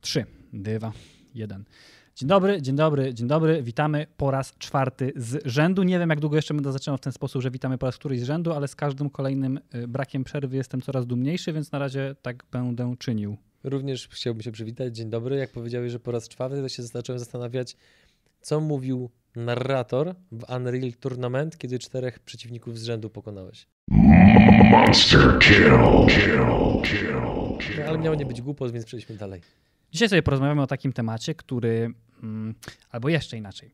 Trzy, dwa, jeden. Dzień dobry, dzień dobry, dzień dobry. Witamy po raz czwarty z rzędu. Nie wiem, jak długo jeszcze będę zaczynał w ten sposób, że witamy po raz któryś z rzędu, ale z każdym kolejnym y, brakiem przerwy jestem coraz dumniejszy, więc na razie tak będę czynił. Również chciałbym się przywitać. Dzień dobry. Jak powiedziałeś, że po raz czwarty, to się zacząłem zastanawiać, co mówił narrator w Unreal Tournament, kiedy czterech przeciwników z rzędu pokonałeś. Monster kill, kill, kill, kill. No, ale miało nie być głupot, więc przejdźmy dalej. Dzisiaj sobie porozmawiamy o takim temacie, który, mm, albo jeszcze inaczej.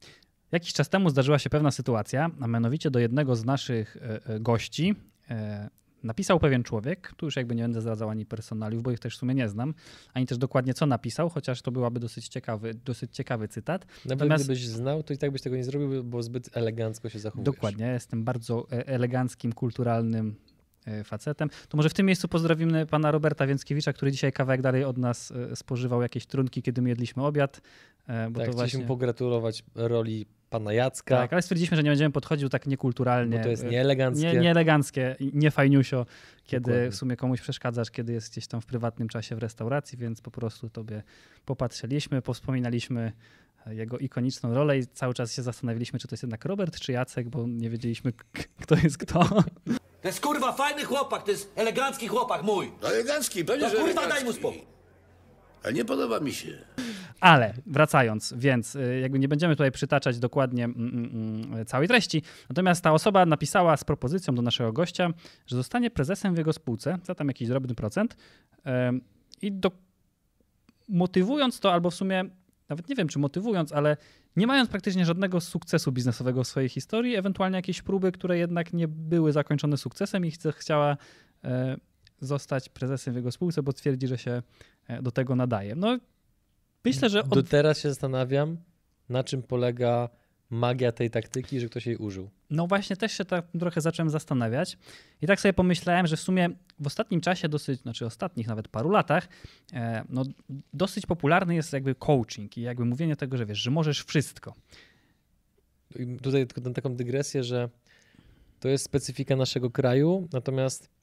Jakiś czas temu zdarzyła się pewna sytuacja, a mianowicie do jednego z naszych e, e, gości e, napisał pewien człowiek, tu już jakby nie będę zdradzał ani personaliów, bo ich też w sumie nie znam, ani też dokładnie co napisał, chociaż to byłaby dosyć ciekawy, dosyć ciekawy cytat. Nawet Natomiast, gdybyś znał, to i tak byś tego nie zrobił, bo zbyt elegancko się zachowujesz. Dokładnie, jestem bardzo eleganckim, kulturalnym facetem. To może w tym miejscu pozdrowimy pana Roberta Więckiewicza, który dzisiaj kawałek dalej od nas e, spożywał jakieś trunki, kiedy my jedliśmy obiad. E, bo tak, to właśnie... pogratulować roli pana Jacka. Tak, ale stwierdziliśmy, że nie będziemy podchodzić tak niekulturalnie. Bo to jest nieeleganckie. Nie, nieeleganckie, nie fajniusio, kiedy Dokładnie. w sumie komuś przeszkadzasz, kiedy jest gdzieś tam w prywatnym czasie w restauracji, więc po prostu tobie popatrzyliśmy, powspominaliśmy jego ikoniczną rolę i cały czas się zastanawialiśmy, czy to jest jednak Robert, czy Jacek, bo nie wiedzieliśmy, kto jest kto. To jest kurwa fajny chłopak, to jest elegancki chłopak mój. Elegancki, pewnie, No że kurwa elegancki. daj mu spokój. Ale nie podoba mi się. Ale wracając, więc y, jakby nie będziemy tutaj przytaczać dokładnie mm, mm, mm, całej treści. Natomiast ta osoba napisała z propozycją do naszego gościa, że zostanie prezesem w jego spółce za tam jakiś drobny procent. Ym, I do, motywując to, albo w sumie nawet nie wiem, czy motywując, ale nie mając praktycznie żadnego sukcesu biznesowego w swojej historii, ewentualnie jakieś próby, które jednak nie były zakończone sukcesem i chciała e, zostać prezesem w jego spółce, bo twierdzi, że się e, do tego nadaje. No, myślę, że. Od... Do teraz się zastanawiam, na czym polega magia tej taktyki, że ktoś jej użył. No właśnie też się tak trochę zacząłem zastanawiać i tak sobie pomyślałem, że w sumie w ostatnim czasie dosyć, znaczy ostatnich nawet paru latach, e, no dosyć popularny jest jakby coaching i jakby mówienie tego, że wiesz, że możesz wszystko. I tutaj tylko taką dygresję, że to jest specyfika naszego kraju, natomiast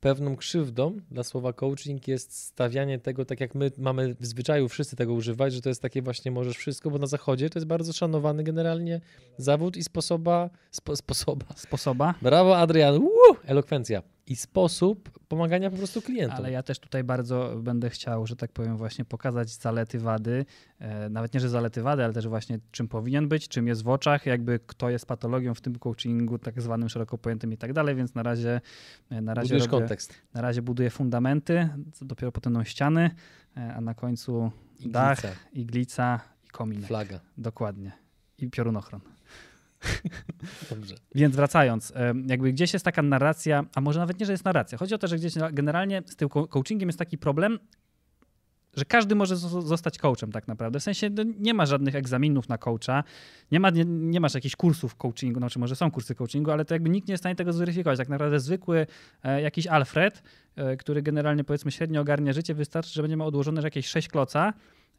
pewną krzywdą dla słowa coaching jest stawianie tego, tak jak my mamy w zwyczaju wszyscy tego używać, że to jest takie właśnie możesz wszystko, bo na zachodzie to jest bardzo szanowany generalnie zawód i sposoba, spo, sposoba. Sposoba. Brawo Adrian, Woo! elokwencja i sposób pomagania po prostu klientom. Ale ja też tutaj bardzo będę chciał, że tak powiem, właśnie pokazać zalety, wady. E, nawet nie, że zalety, wady, ale też właśnie czym powinien być, czym jest w oczach, jakby kto jest patologią w tym coachingu, tak zwanym szeroko pojętym i tak dalej, więc na razie e, na razie, robię, kontekst. Na razie buduję fundamenty, dopiero potem będą ściany, e, a na końcu iglica. dach, iglica i komin. Flaga. Dokładnie. I piorunochron. Dobrze. Więc wracając, jakby gdzieś jest taka narracja, a może nawet nie, że jest narracja. Chodzi o to, że gdzieś generalnie z tym coachingiem jest taki problem, że każdy może zostać coachem tak naprawdę. W sensie no, nie ma żadnych egzaminów na coacha, nie, ma, nie, nie masz jakichś kursów coachingu, znaczy może są kursy coachingu, ale to jakby nikt nie jest w stanie tego zweryfikować. Tak naprawdę zwykły e, jakiś Alfred, e, który generalnie powiedzmy średnio ogarnia życie, wystarczy, że będziemy odłożone jakieś 6 kloca,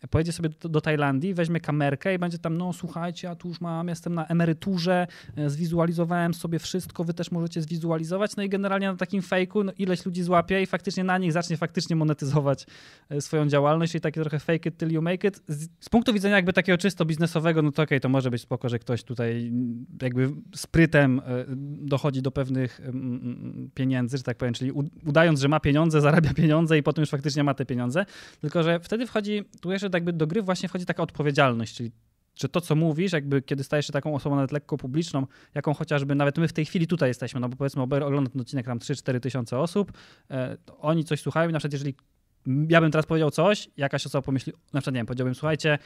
pojedzie sobie do, do, Tajlandii, weźmie kamerkę i będzie tam, no słuchajcie, ja tu już mam, jestem na emeryturze, e, zwizualizowałem sobie wszystko, wy też możecie zwizualizować, no i generalnie na takim fejku no, ileś ludzi złapie i faktycznie na nich zacznie faktycznie monetyzować e, swoją działalność, czyli takie trochę fake it till you make it. Z, z punktu widzenia jakby takiego czysto biznesowego, no to okej, okay, to może być spoko, że ktoś tutaj jakby sprytem e, dochodzi do pewnych pieniędzy, że tak powiem, czyli udając, że ma pieniądze, zarabia pieniądze i potem już faktycznie ma te pieniądze, tylko że wtedy wchodzi tu jeszcze jakby do gry właśnie wchodzi taka odpowiedzialność, czyli że to, co mówisz, jakby kiedy stajesz się taką osobą nawet lekko publiczną, jaką chociażby nawet my w tej chwili tutaj jesteśmy, no bo powiedzmy ogląda ten odcinek tam 3-4 tysiące osób, e, oni coś słuchają i na przykład jeżeli ja bym teraz powiedział coś, jakaś osoba pomyśli, na przykład nie wiem, powiedziałbym, słuchajcie,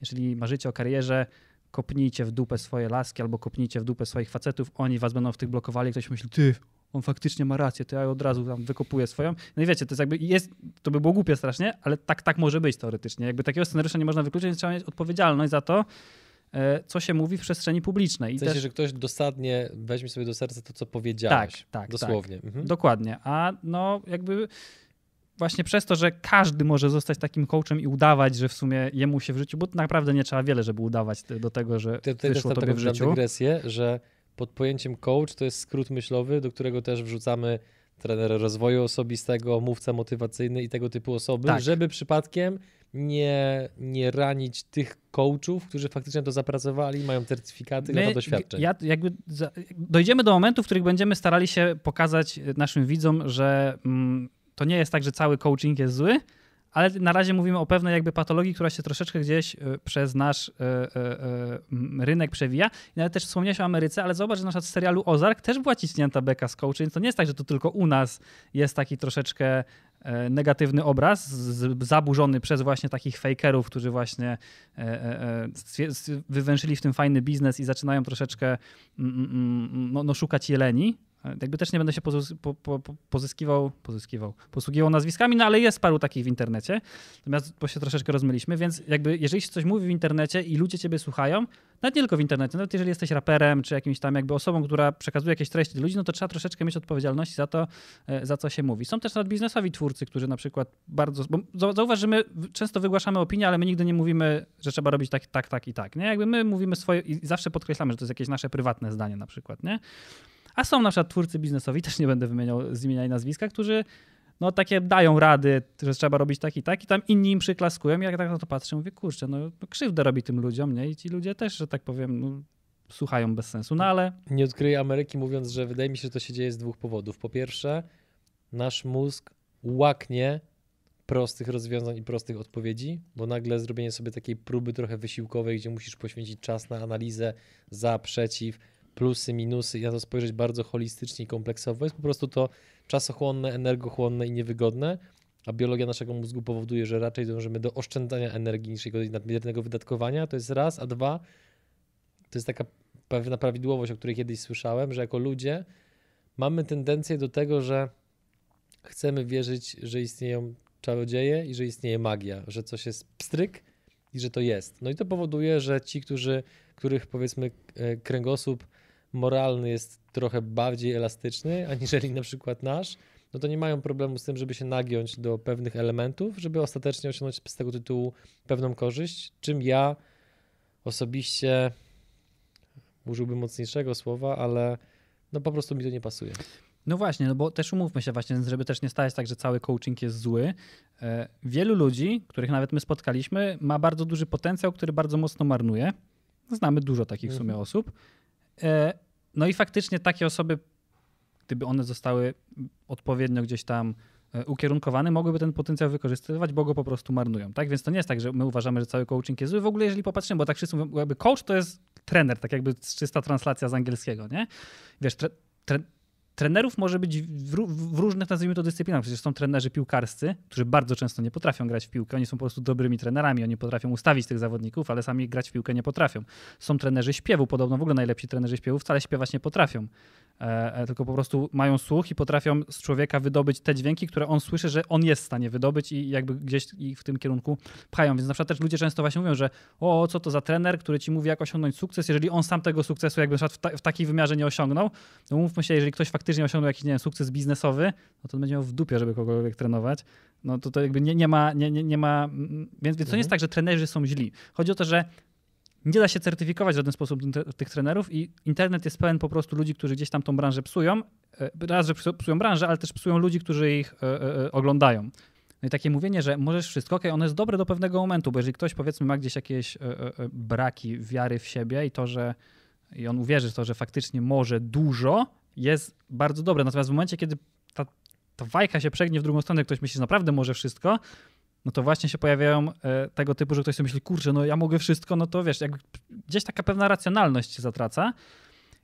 jeżeli marzycie o karierze, kopnijcie w dupę swoje laski albo kopnijcie w dupę swoich facetów, oni was będą w tych blokowali, ktoś myśli, ty, on faktycznie ma rację, to ja od razu tam wykopuję swoją. No i wiecie, to jest jakby, jest, to by było głupie strasznie, ale tak, tak może być teoretycznie. Jakby takiego scenariusza nie można wykluczyć, więc trzeba mieć odpowiedzialność za to, e, co się mówi w przestrzeni publicznej. I w sensie, też... że ktoś dosadnie weźmie sobie do serca to, co powiedziałeś. Tak, tak. Dosłownie. Tak. Mhm. Dokładnie. A no jakby właśnie przez to, że każdy może zostać takim coachem i udawać, że w sumie jemu się w życiu, bo naprawdę nie trzeba wiele, żeby udawać do tego, że to, to wyszło tobie w życiu. dygresję, że pod pojęciem coach to jest skrót myślowy, do którego też wrzucamy trener rozwoju osobistego, mówca motywacyjny i tego typu osoby, Tak. żeby przypadkiem nie, nie ranić tych coachów, którzy faktycznie to zapracowali, mają certyfikaty, lata doświadczeń. Ja jakby za, dojdziemy do momentu, w których będziemy starali się pokazać naszym widzom, że mm, to nie jest tak, że cały coaching jest zły, ale na razie mówimy o pewnej jakby patologii, która się troszeczkę gdzieś y, przez nasz y, y, rynek przewija. Nawet też wspomniałeś o Ameryce, ale zobacz, że na przykład w serialu Ozark też była ciśnięta beka z coaching, więc to nie jest tak, że to tylko u nas jest taki troszeczkę e, negatywny obraz, zaburzony przez właśnie takich fakerów, którzy właśnie e, e, wywęszyli w tym fajny biznes i zaczynają troszeczkę mm, mm, mm, no, no, szukać jeleni. Jakby też nie będę się pozys- po, po, po, pozyskiwał, pozyskiwał, posługiwał nazwiskami, no ale jest paru takich w internecie. Natomiast bo się troszeczkę rozmyliśmy, więc jakby jeżeli się coś mówi w internecie i ludzie ciebie słuchają, nawet nie tylko w internecie, nawet jeżeli jesteś raperem czy jakimś tam jakby osobą, która przekazuje jakieś treści do ludzi, no to trzeba troszeczkę mieć odpowiedzialności za to, e, za co się mówi. Są też nawet biznesowi twórcy, którzy na przykład bardzo, bo zau- zauważ, że my często wygłaszamy opinię, ale my nigdy nie mówimy, że trzeba robić tak, tak, tak i tak, nie? Jakby my mówimy swoje i zawsze podkreślamy, że to jest jakieś nasze prywatne zdanie na przykład, nie? A są na przykład twórcy biznesowi, też nie będę wymieniał z imienia i nazwiska, którzy no takie dają rady, że trzeba robić tak i tak i tam inni im przyklaskują i jak tak na to patrzę, mówię, kurczę, no, no krzywdę robi tym ludziom, nie? I ci ludzie też, że tak powiem, no, słuchają bez sensu, no ale Nie odkryję Ameryki mówiąc, że wydaje mi się, że to się dzieje z dwóch powodów. Po pierwsze, nasz mózg łaknie prostych rozwiązań i prostych odpowiedzi, bo nagle zrobienie sobie takiej próby trochę wysiłkowej, gdzie musisz poświęcić czas na analizę za, przeciw, plusy, minusy i na to spojrzeć bardzo holistycznie i kompleksowo, jest po prostu to czasochłonne, energochłonne i niewygodne, a biologia naszego mózgu powoduje, że raczej dążymy do oszczędzania energii niż jego nadmiernego wydatkowania, to jest raz, a dwa, to jest taka pewna prawidłowość, o której kiedyś słyszałem, że jako ludzie mamy tendencję do tego, że chcemy wierzyć, że istnieją czarodzieje i że istnieje magia, że coś jest pstryk i że to jest. No i to powoduje, że ci, którzy, których powiedzmy e, kręgosłup moralny jest trochę bardziej elastyczny, aniżeli na przykład nasz, no to nie mają problemu z tym, żeby się nagiąć do pewnych elementów, żeby ostatecznie osiągnąć z tego tytułu pewną korzyść, czym ja osobiście użyłbym mocniejszego słowa, ale no po prostu mi to nie pasuje. No właśnie, no bo też umówmy się właśnie, żeby też nie stać tak, że cały coaching jest zły. E, Wielu ludzi, których nawet my spotkaliśmy, ma bardzo duży potencjał, który bardzo mocno marnuje. Znamy dużo takich w sumie Mhm. osób. E, No i faktycznie takie osoby, gdyby one zostały odpowiednio gdzieś tam e, ukierunkowane, mogłyby ten potencjał wykorzystywać, bo go po prostu marnują. Tak? Więc to nie jest tak, że my uważamy, że cały coaching jest zły. W ogóle jeżeli popatrzymy, bo tak wszyscy mówią, jakby coach to jest trener, tak jakby czysta translacja z angielskiego, nie? Wiesz, tre, tre, trenerów może być w, ró- w różnych, nazwijmy to, dyscyplinach. Przecież są trenerzy piłkarscy, którzy bardzo często nie potrafią grać w piłkę. Oni są po prostu dobrymi trenerami. Oni potrafią ustawić tych zawodników, ale sami grać w piłkę nie potrafią. Są trenerzy śpiewu. Podobno w ogóle najlepsi trenerzy śpiewu wcale śpiewać nie potrafią. E, e, tylko po prostu mają słuch i potrafią z człowieka wydobyć te dźwięki, które on słyszy, że on jest w stanie wydobyć i jakby gdzieś ich w tym kierunku pchają. Więc na przykład też ludzie często właśnie mówią, że o, co to za trener, który ci mówi, jak osiągnąć sukces, jeżeli on sam tego sukcesu jakby w, ta, w takiej wymiarze nie osiągnął, no mówmy się, jeżeli ktoś faktycznie osiągnął jakiś, nie wiem, sukces biznesowy, no to on będzie miał w dupie, żeby kogokolwiek trenować. No to to jakby nie, nie ma, nie, nie, nie ma, mm, więc, więc to nie jest tak, że trenerzy są źli. Chodzi o to, że nie da się certyfikować w żaden sposób tych- trenerów i internet jest pełen po prostu ludzi, którzy gdzieś tam tą branżę psują. E, Raz, że psu- psują branżę, ale też psują ludzi, którzy ich e, e, oglądają. No i takie mówienie, że możesz wszystko, okej, ono jest dobre do pewnego momentu, bo jeżeli ktoś powiedzmy ma gdzieś jakieś braki wiary w siebie i to, że i on uwierzy w to, że faktycznie może dużo, jest bardzo dobre. Natomiast w momencie, kiedy ta, ta wajka się przegnie w drugą stronę, ktoś myśli, że naprawdę może wszystko, no to właśnie się pojawiają e, tego typu, że ktoś sobie myśli, kurczę, no ja mogę wszystko, no to wiesz, jakby gdzieś taka pewna racjonalność się zatraca.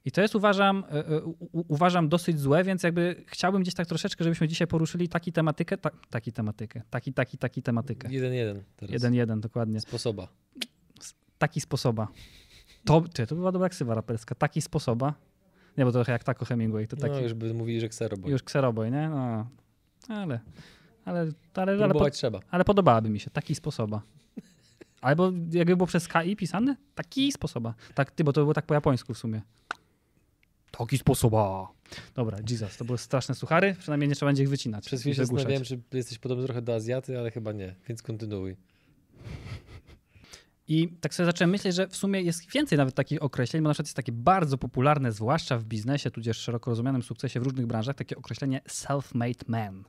I to jest uważam, e, e, u, uważam dosyć złe, więc jakby chciałbym gdzieś tak troszeczkę, żebyśmy dzisiaj poruszyli taki tematykę, ta, taki tematykę, taki, taki, taki tematykę. Jeden, jeden teraz. Jeden, jeden, dokładnie. Sposoba. Taki sposoba. To, to była dobra ksywa raperska. Taki sposoba. Nie, bo to trochę jak Taco Hemingway. To taki, No już by mówili, że kseroboy. już kseroboj, nie? No. Ale, ale, ale, ale, po, trzeba. ale podobałaby mi się. Taki sposoba. Albo jakby było przez KI pisane? Taki sposoba. Tak, ty, bo to było tak po japońsku w sumie. Taki sposoba. Dobra, Jesus, to były straszne suchary. Przynajmniej nie trzeba będzie ich wycinać. Przez chwilę się zastanawiałem, czy jesteś podobny trochę do Azjaty, ale chyba nie, więc kontynuuj. I tak sobie zacząłem myśleć, że w sumie jest więcej nawet takich określeń, bo na przykład jest takie bardzo popularne, zwłaszcza w biznesie, tudzież szeroko rozumianym sukcesie w różnych branżach, takie określenie self-made man.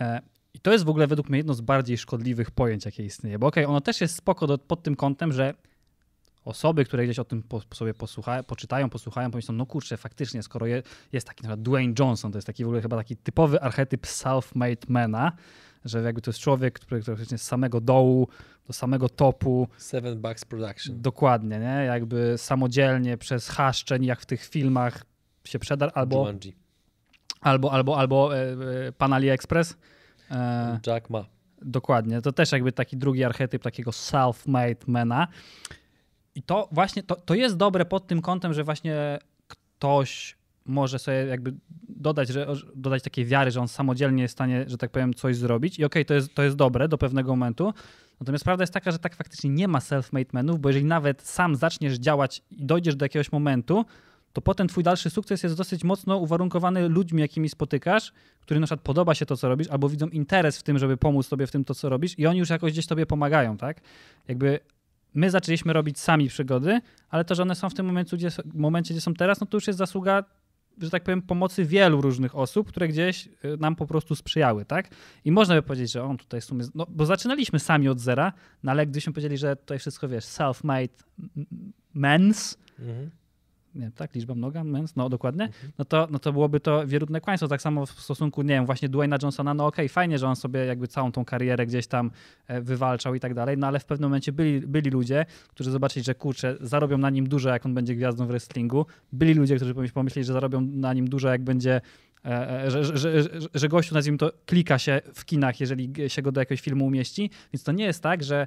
E, I to jest w ogóle według mnie jedno z bardziej szkodliwych pojęć, jakie istnieje. Bo okej, okay, ono też jest spoko do, pod tym kątem, że osoby, które gdzieś o tym po, sobie posłuchają, poczytają, posłuchają, pomyślą, no kurczę, faktycznie, skoro je, jest taki na przykład Dwayne Johnson, to jest taki w ogóle chyba taki typowy archetyp self-made mana, że jakby to jest człowiek, który, który z samego dołu do samego topu. Seven Bucks Production. Dokładnie, nie? Jakby samodzielnie przez haszczeń, jak w tych filmach się przedar, albo albo, albo, albo e, e, Pan AliExpress. E, Jack Ma. Dokładnie, to też jakby taki drugi archetyp takiego self-made mana. I to właśnie, to, to jest dobre pod tym kątem, że właśnie ktoś może sobie jakby dodać, że, dodać takiej wiary, że on samodzielnie jest w stanie, że tak powiem, coś zrobić. I okej, okay, to, jest, to jest dobre do pewnego momentu. Natomiast prawda jest taka, że tak faktycznie nie ma self-made menów, bo jeżeli nawet sam zaczniesz działać i dojdziesz do jakiegoś momentu, to potem twój dalszy sukces jest dosyć mocno uwarunkowany ludźmi, jakimi spotykasz, którym na przykład podoba się to, co robisz, albo widzą interes w tym, żeby pomóc tobie w tym, to, co robisz i oni już jakoś gdzieś tobie pomagają, tak? Jakby my zaczęliśmy robić sami przygody, ale to, że one są w tym momencie, gdzie, momencie, gdzie są teraz, no to już jest zasługa że tak powiem, pomocy wielu różnych osób, które gdzieś y, nam po prostu sprzyjały, tak? I można by powiedzieć, że on tutaj w sumie, no bo zaczynaliśmy sami od zera, no ale gdybyśmy powiedzieli, że tutaj wszystko, wiesz, self-made men's, mhm nie, tak, liczba mnoga, mens, no dokładnie, mhm. no, to, no to byłoby to wierutne kłamstwo. Tak samo w stosunku, nie wiem, właśnie Dwayna Johnsona, no okej, okay, fajnie, że on sobie jakby całą tą karierę gdzieś tam e, wywalczał i tak dalej, no ale w pewnym momencie byli, byli ludzie, którzy zobaczyli, że kurczę, zarobią na nim dużo, jak on będzie gwiazdą w wrestlingu. Byli ludzie, którzy pomyśleli, że zarobią na nim dużo, jak będzie e, e, że, że, że, że gościu, nazwijmy to, klika się w kinach, jeżeli się go do jakiegoś filmu umieści. Więc to nie jest tak, że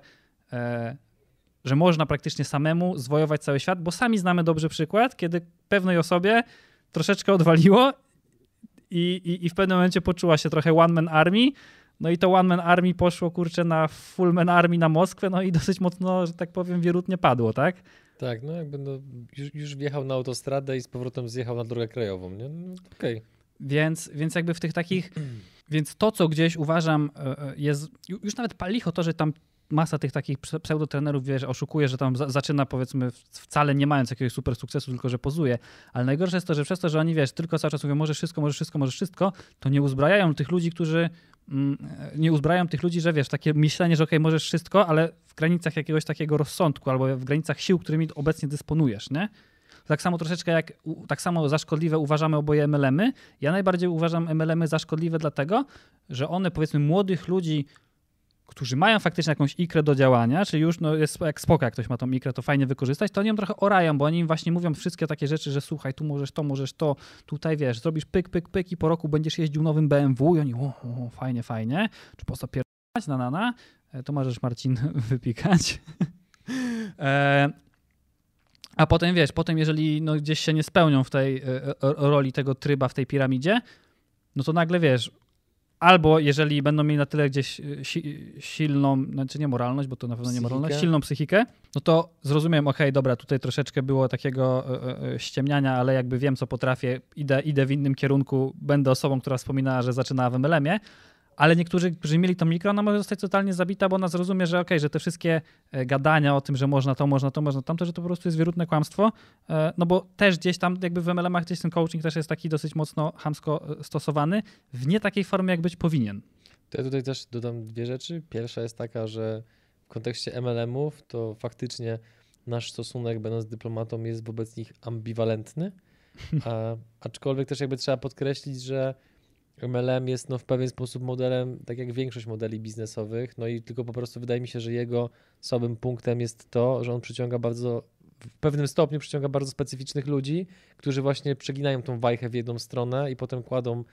że można praktycznie samemu zwojować cały świat, bo sami znamy dobrze przykład, kiedy pewnej osobie troszeczkę odwaliło i, i, i w pewnym momencie poczuła się trochę one-man army, no i to One Man Army poszło, kurczę, na Full Man Army na Moskwę, no i dosyć mocno, że tak powiem, wierutnie padło, tak? Tak, no jakby no, już, już wjechał na autostradę i z powrotem zjechał na drogę krajową, nie? No, Okej. Okay. Więc, więc jakby w tych takich, więc to, co gdzieś uważam e, e, jest, już nawet palicho to, że tam masa tych takich pseudotrenerów, wiesz, oszukuje, że tam zaczyna powiedzmy wcale nie mając jakiegoś super sukcesu, tylko że pozuje. Ale najgorsze jest to, że przez to, że oni, wiesz, tylko cały czas mówią, możesz wszystko, możesz wszystko, możesz wszystko, to nie uzbrajają tych ludzi, którzy mm, nie uzbrajają tych ludzi, że wiesz, takie myślenie, że okej, okay, możesz wszystko, ale w granicach jakiegoś takiego rozsądku albo w granicach sił, którymi obecnie dysponujesz, nie? Tak samo troszeczkę jak, tak samo za szkodliwe uważamy oboje MLM-y. Ja najbardziej uważam MLM-y za szkodliwe dlatego, że one powiedzmy młodych ludzi którzy mają faktycznie jakąś ikrę do działania, czyli już no, jest jak spoko, jak ktoś ma tą ikrę, to fajnie wykorzystać, to oni ją trochę orają, bo oni im właśnie mówią wszystkie takie rzeczy, że słuchaj, tu możesz to, możesz to, tutaj wiesz, zrobisz pyk, pyk, pyk i po roku będziesz jeździł nowym BMW i oni, o, o fajnie, fajnie, czy po co pierdolać, na, na, na, e, to możesz Marcin wypikać. e, a potem wiesz, potem jeżeli no, gdzieś się nie spełnią w tej e, e roli tego tryba w tej piramidzie, no to nagle wiesz, albo jeżeli będą mieli na tyle gdzieś y, si silną, znaczy nie moralność, bo to na pewno nie moralność, silną psychikę, no to zrozumiem, okej, okay, dobra, tutaj troszeczkę było takiego y, y, ściemniania, ale jakby wiem, co potrafię, idę, idę w innym kierunku, będę osobą, która wspominała, że zaczynała w MLM-ie, ale niektórzy, którzy mieli to mikro, ona może zostać totalnie zabita, bo ona zrozumie, że okej, okay, że te wszystkie e, gadania o tym, że można to, można to, można tamto, że to po prostu jest wierutne kłamstwo, e, no bo też gdzieś tam jakby w MLM-ach gdzieś ten coaching też jest taki dosyć mocno hamsko e, stosowany w nie takiej formie, jak być powinien. To ja tutaj też dodam dwie rzeczy. Pierwsza jest taka, że w kontekście MLM-ów to faktycznie nasz stosunek, będąc dyplomatą, jest wobec nich ambiwalentny, a, aczkolwiek też jakby trzeba podkreślić, że MLM jest no, w pewien sposób modelem, tak jak większość modeli biznesowych, no i tylko po prostu wydaje mi się, że jego słabym punktem jest to, że on przyciąga bardzo, w pewnym stopniu przyciąga bardzo specyficznych ludzi, którzy właśnie przeginają tą wajchę w jedną stronę i potem kładą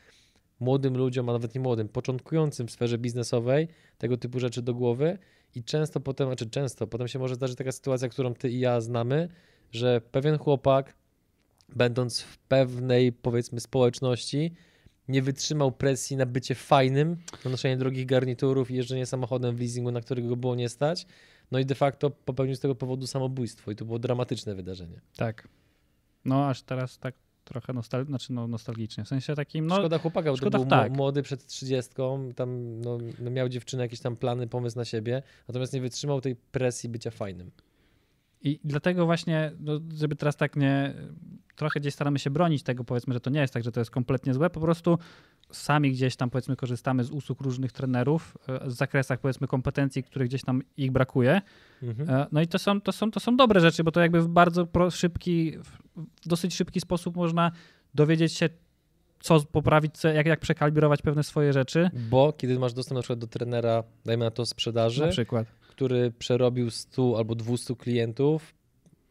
młodym ludziom, a nawet nie młodym, początkującym w sferze biznesowej tego typu rzeczy do głowy. I często potem, znaczy często, potem się może zdarzyć taka sytuacja, którą ty i ja znamy, że pewien chłopak, będąc w pewnej powiedzmy społeczności, nie wytrzymał presji na bycie fajnym, na noszenie drogich garniturów i jeżdżenie samochodem w leasingu, na którego było nie stać. No i de facto popełnił z tego powodu samobójstwo i to było dramatyczne wydarzenie. Tak. No aż teraz tak trochę nostal znaczy no, nostalgicznie. W sensie takim, no szkoda chłopaka, bo szkoda, to był tak. młody przed 30, tam no, no miał dziewczynę, jakieś tam plany, pomysł na siebie, natomiast nie wytrzymał tej presji bycia fajnym. I dlatego właśnie, no, żeby teraz tak nie. Trochę gdzieś staramy się bronić tego, powiedzmy, że to nie jest tak, że to jest kompletnie złe. Po prostu sami gdzieś tam, powiedzmy, korzystamy z usług różnych trenerów e, w zakresach, powiedzmy, kompetencji, których gdzieś tam ich brakuje. Mhm. E, No i to są, to są, to są dobre rzeczy, bo to jakby w bardzo pro, szybki, w dosyć szybki sposób można dowiedzieć się, co poprawić, co, jak, jak przekalibrować pewne swoje rzeczy. Bo kiedy masz dostęp na przykład do trenera, dajmy na to sprzedaży, Na przykład. Który przerobił 100 albo 200 klientów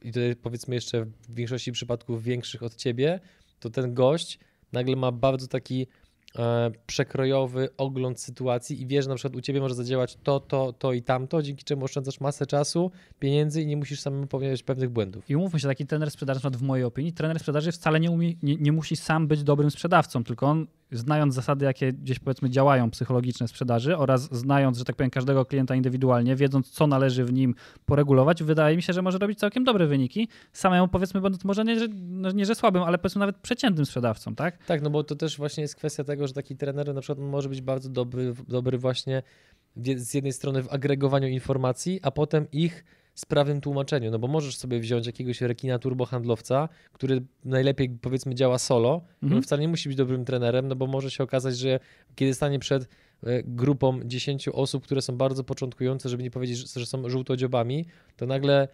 i tutaj powiedzmy jeszcze w większości przypadków większych od ciebie, to ten gość nagle ma bardzo taki e, przekrojowy ogląd sytuacji i wie, że na przykład u ciebie może zadziałać to, to, to i tamto, dzięki czemu oszczędzasz masę czasu, pieniędzy i nie musisz samemu popełniać pewnych błędów. I umówmy się, taki trener sprzedaży, w mojej opinii, trener sprzedaży wcale nie, umie, nie, nie musi sam być dobrym sprzedawcą, tylko on, znając zasady, jakie gdzieś powiedzmy działają psychologiczne sprzedaży oraz znając, że tak powiem, każdego klienta indywidualnie, wiedząc, co należy w nim poregulować, wydaje mi się, że może robić całkiem dobre wyniki. Samemu powiedzmy, będąc może nie, że, no nie, że słabym, ale powiedzmy nawet przeciętnym sprzedawcą, tak? Tak, no bo to też właśnie jest kwestia tego, że taki trener na przykład może być bardzo dobry, dobry właśnie z jednej strony w agregowaniu informacji, a potem ich sprawnym tłumaczeniu, no bo możesz sobie wziąć jakiegoś rekina turbohandlowca, który najlepiej powiedzmy działa solo, i Mhm. on wcale nie musi być dobrym trenerem, no bo może się okazać, że kiedy stanie przed e, grupą 10 osób, które są bardzo początkujące, żeby nie powiedzieć, że- że są żółtodziobami, to nagle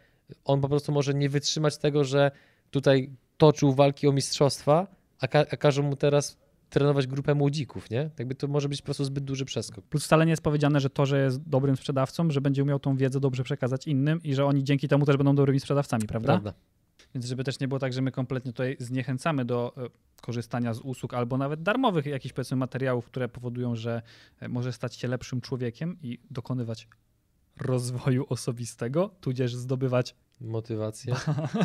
on po prostu może nie wytrzymać tego, że tutaj toczył walki o mistrzostwa, a, ka- a każą mu teraz trenować grupę młodzików, nie? Jakby to może być po prostu zbyt duży przeskok. Plus wcale nie jest powiedziane, że to, że jest dobrym sprzedawcą, że będzie umiał tą wiedzę dobrze przekazać innym i że oni dzięki temu też będą dobrymi sprzedawcami, prawda? Prawda? Więc żeby też nie było tak, że my kompletnie tutaj zniechęcamy do e, korzystania z usług albo nawet darmowych jakichś powiedzmy materiałów, które powodują, że e, może stać się lepszym człowiekiem i dokonywać rozwoju osobistego, tudzież zdobywać Motywacja.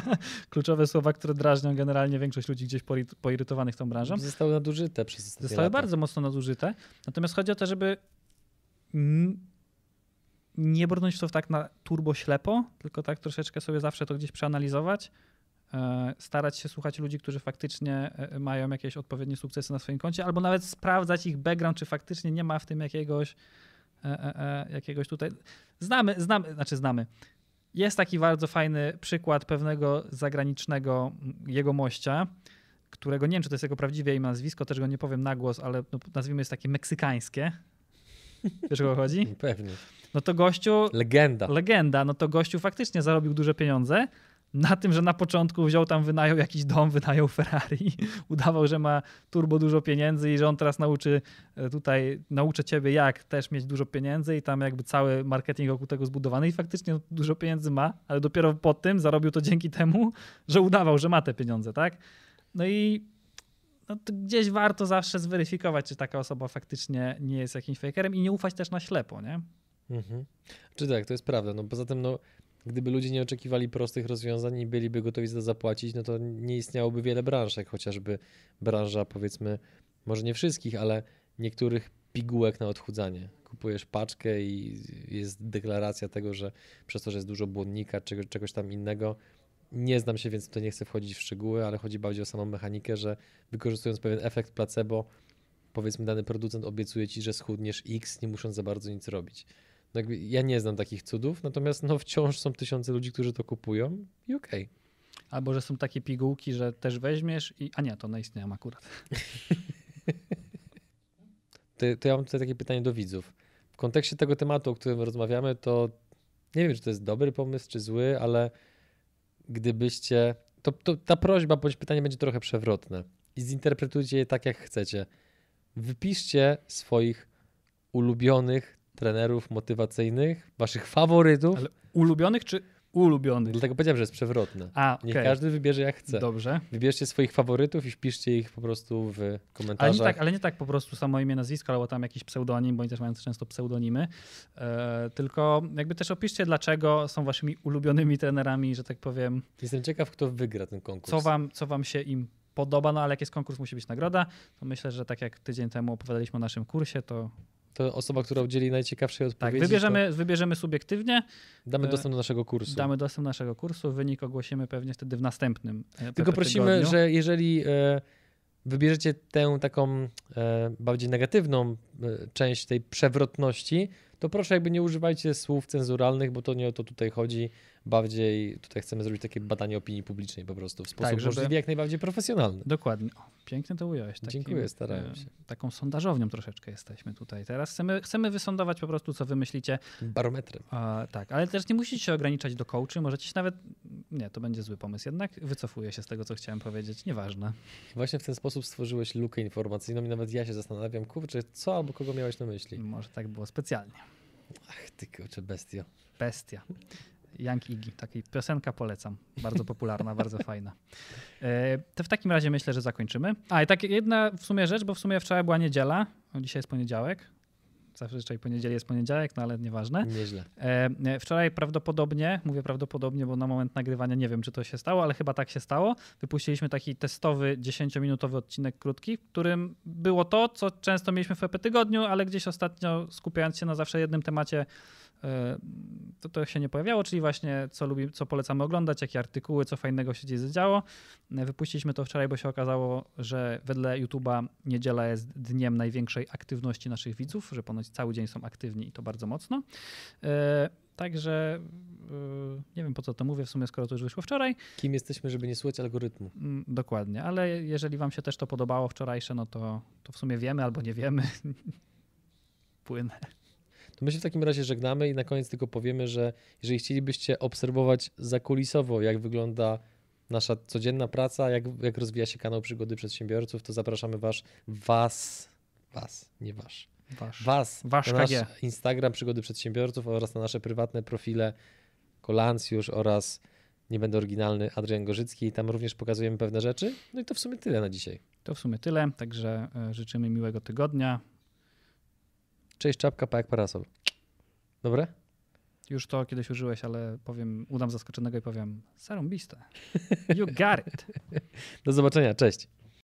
kluczowe słowa, które drażnią generalnie większość ludzi gdzieś poiry- poirytowanych tą branżą. Zostały nadużyte przez ostatnie Zostały lata. bardzo mocno nadużyte. Natomiast chodzi o to, żeby nie brnąć w to tak na turbo ślepo, tylko tak troszeczkę sobie zawsze to gdzieś przeanalizować. e, Starać się słuchać ludzi, którzy faktycznie e, mają jakieś odpowiednie sukcesy na swoim koncie, albo nawet sprawdzać ich background, czy faktycznie nie ma w tym jakiegoś, e, e, e, jakiegoś tutaj. Znamy, znamy, znaczy znamy. Jest taki bardzo fajny przykład pewnego zagranicznego mm, jego mościa, którego nie wiem, czy to jest jego prawdziwe imię, nazwisko, też go nie powiem na głos, ale no, nazwijmy jest takie meksykańskie. Wiesz o co chodzi? Pewnie. No to gościu, Legenda. legenda, no to gościu faktycznie zarobił duże pieniądze na tym, że na początku wziął tam, wynajął jakiś dom, wynajął Ferrari, udawał, że ma turbo dużo pieniędzy i że on teraz nauczy e, tutaj, nauczę ciebie jak też mieć dużo pieniędzy i tam jakby cały marketing wokół tego zbudowany i faktycznie dużo pieniędzy ma, ale dopiero po tym zarobił to dzięki temu, że udawał, że ma te pieniądze, tak? No i no gdzieś warto zawsze zweryfikować, czy taka osoba faktycznie nie jest jakimś fakerem i nie ufać też na ślepo, nie? Mhm. Czy tak, to jest prawda. No poza tym, no, gdyby ludzie nie oczekiwali prostych rozwiązań i byliby gotowi za to zapłacić, no to nie istniałoby wiele branż, jak chociażby branża, powiedzmy, może nie wszystkich, ale niektórych pigułek na odchudzanie. Kupujesz paczkę i jest deklaracja tego, że przez to, że jest dużo błonnika, czego, czegoś tam innego. Nie znam się, więc tutaj nie chcę wchodzić w szczegóły, ale chodzi bardziej o samą mechanikę, że wykorzystując pewien efekt placebo, powiedzmy dany producent obiecuje ci, że schudniesz X, nie musząc za bardzo nic robić. Jakby ja nie znam takich cudów, natomiast no wciąż są tysiące ludzi, którzy to kupują i okej. Albo że są takie pigułki, że też weźmiesz i. A nie, to one istnieją akurat. To, to ja mam tutaj takie pytanie do widzów. W kontekście tego tematu, o którym rozmawiamy, to nie wiem, czy to jest dobry pomysł, czy zły, ale gdybyście. To, to ta prośba bądź pytanie będzie trochę przewrotne i zinterpretujcie je tak, jak chcecie. Wypiszcie swoich ulubionych trenerów motywacyjnych, waszych faworytów. Ale ulubionych czy ulubionych? Dlatego powiedziałem, że jest przewrotne. A, okej. Niech każdy wybierze jak chce. Dobrze. Wybierzcie swoich faworytów i wpiszcie ich po prostu w Ale komentarzach. nie, tak, ale nie tak po prostu samo imię, nazwisko, albo tam jakiś pseudonim, bo oni też mają często pseudonimy. E, tylko jakby też opiszcie, dlaczego są waszymi ulubionymi trenerami, że tak powiem, Jestem ciekaw, kto wygra ten konkurs. co wam, co wam się im podoba, no ale jak jest konkurs, musi być nagroda, to myślę, że tak jak tydzień temu opowiadaliśmy o naszym kursie, to to osoba, która udzieli najciekawszej Tak, odpowiedzi. wybierzemy, wybierzemy subiektywnie, To damy e, dostęp do naszego kursu. damy dostęp do naszego kursu, wynik ogłosimy pewnie wtedy w następnym. e, Tylko prosimy, tygodniu. że jeżeli e, wybierzecie tę taką e, bardziej negatywną e, część tej przewrotności, to proszę jakby nie używajcie słów cenzuralnych, bo to nie o to tutaj chodzi. Bardziej tutaj chcemy zrobić takie badanie opinii publicznej po prostu w sposób Tak, żeby- możliwie jak najbardziej profesjonalny. Dokładnie. O, pięknie to ująłeś. Takim, Dziękuję, starałem e, się. Taką sondażownią troszeczkę jesteśmy tutaj. Teraz chcemy, chcemy wysądować po prostu, co wy myślicie. Barometrem. A, tak, ale też nie musicie się ograniczać do coachy, możecie się nawet... Nie, to będzie zły pomysł jednak. Wycofuję się z tego, co chciałem powiedzieć. Nieważne. Właśnie w ten sposób stworzyłeś lukę informacyjną i nawet ja się zastanawiam, kurczę, co albo kogo miałeś na myśli? Może tak było specjalnie. Ach, ty kurczę bestio. Bestia. Young Iggy, takiej piosenka polecam. Bardzo popularna, bardzo fajna. E, To w takim razie myślę, że zakończymy. A i tak jedna w sumie rzecz, bo w sumie wczoraj była niedziela, dzisiaj jest poniedziałek. Zazwyczaj poniedzieli jest poniedziałek, no ale nieważne. Nieźle. E, e, Wczoraj prawdopodobnie, mówię prawdopodobnie, bo na moment nagrywania nie wiem, czy to się stało, ale chyba tak się stało. Wypuściliśmy taki testowy 10-minutowy odcinek krótki, w którym było to, co często mieliśmy w EP tygodniu, ale gdzieś ostatnio skupiając się na zawsze jednym temacie, to, to się nie pojawiało, czyli właśnie co, lubi, co polecamy oglądać, jakie artykuły, co fajnego się gdzieś zadziało. E, Wypuściliśmy to wczoraj, bo się okazało, że wedle YouTube'a niedziela jest dniem największej aktywności naszych widzów, że ponoć cały dzień są aktywni i to bardzo mocno. E, Także e, nie wiem po co to mówię, w sumie skoro to już wyszło wczoraj. Kim jesteśmy, żeby nie słuchać algorytmu? Mm, Dokładnie, ale jeżeli wam się też to podobało wczorajsze, no to, to w sumie wiemy albo nie wiemy. Płynę. To my się w takim razie żegnamy i na koniec tylko powiemy, że jeżeli chcielibyście obserwować zakulisowo, jak wygląda nasza codzienna praca, jak, jak rozwija się kanał Przygody Przedsiębiorców, to zapraszamy was, was, was, nie wasz, Wasz. was Wasz na nasz KG. Instagram Przygody Przedsiębiorców oraz na nasze prywatne profile Kolancjusz oraz nie będę oryginalny, Adrian Gorzycki. Tam również pokazujemy pewne rzeczy. No i to w sumie tyle na dzisiaj. To w sumie tyle, także e, życzymy miłego tygodnia. Cześć czapka, pa jak parasol. Dobre? Już to kiedyś użyłeś, ale powiem, udam zaskoczonego i powiem, sarąbiste. You got it. Do zobaczenia, cześć.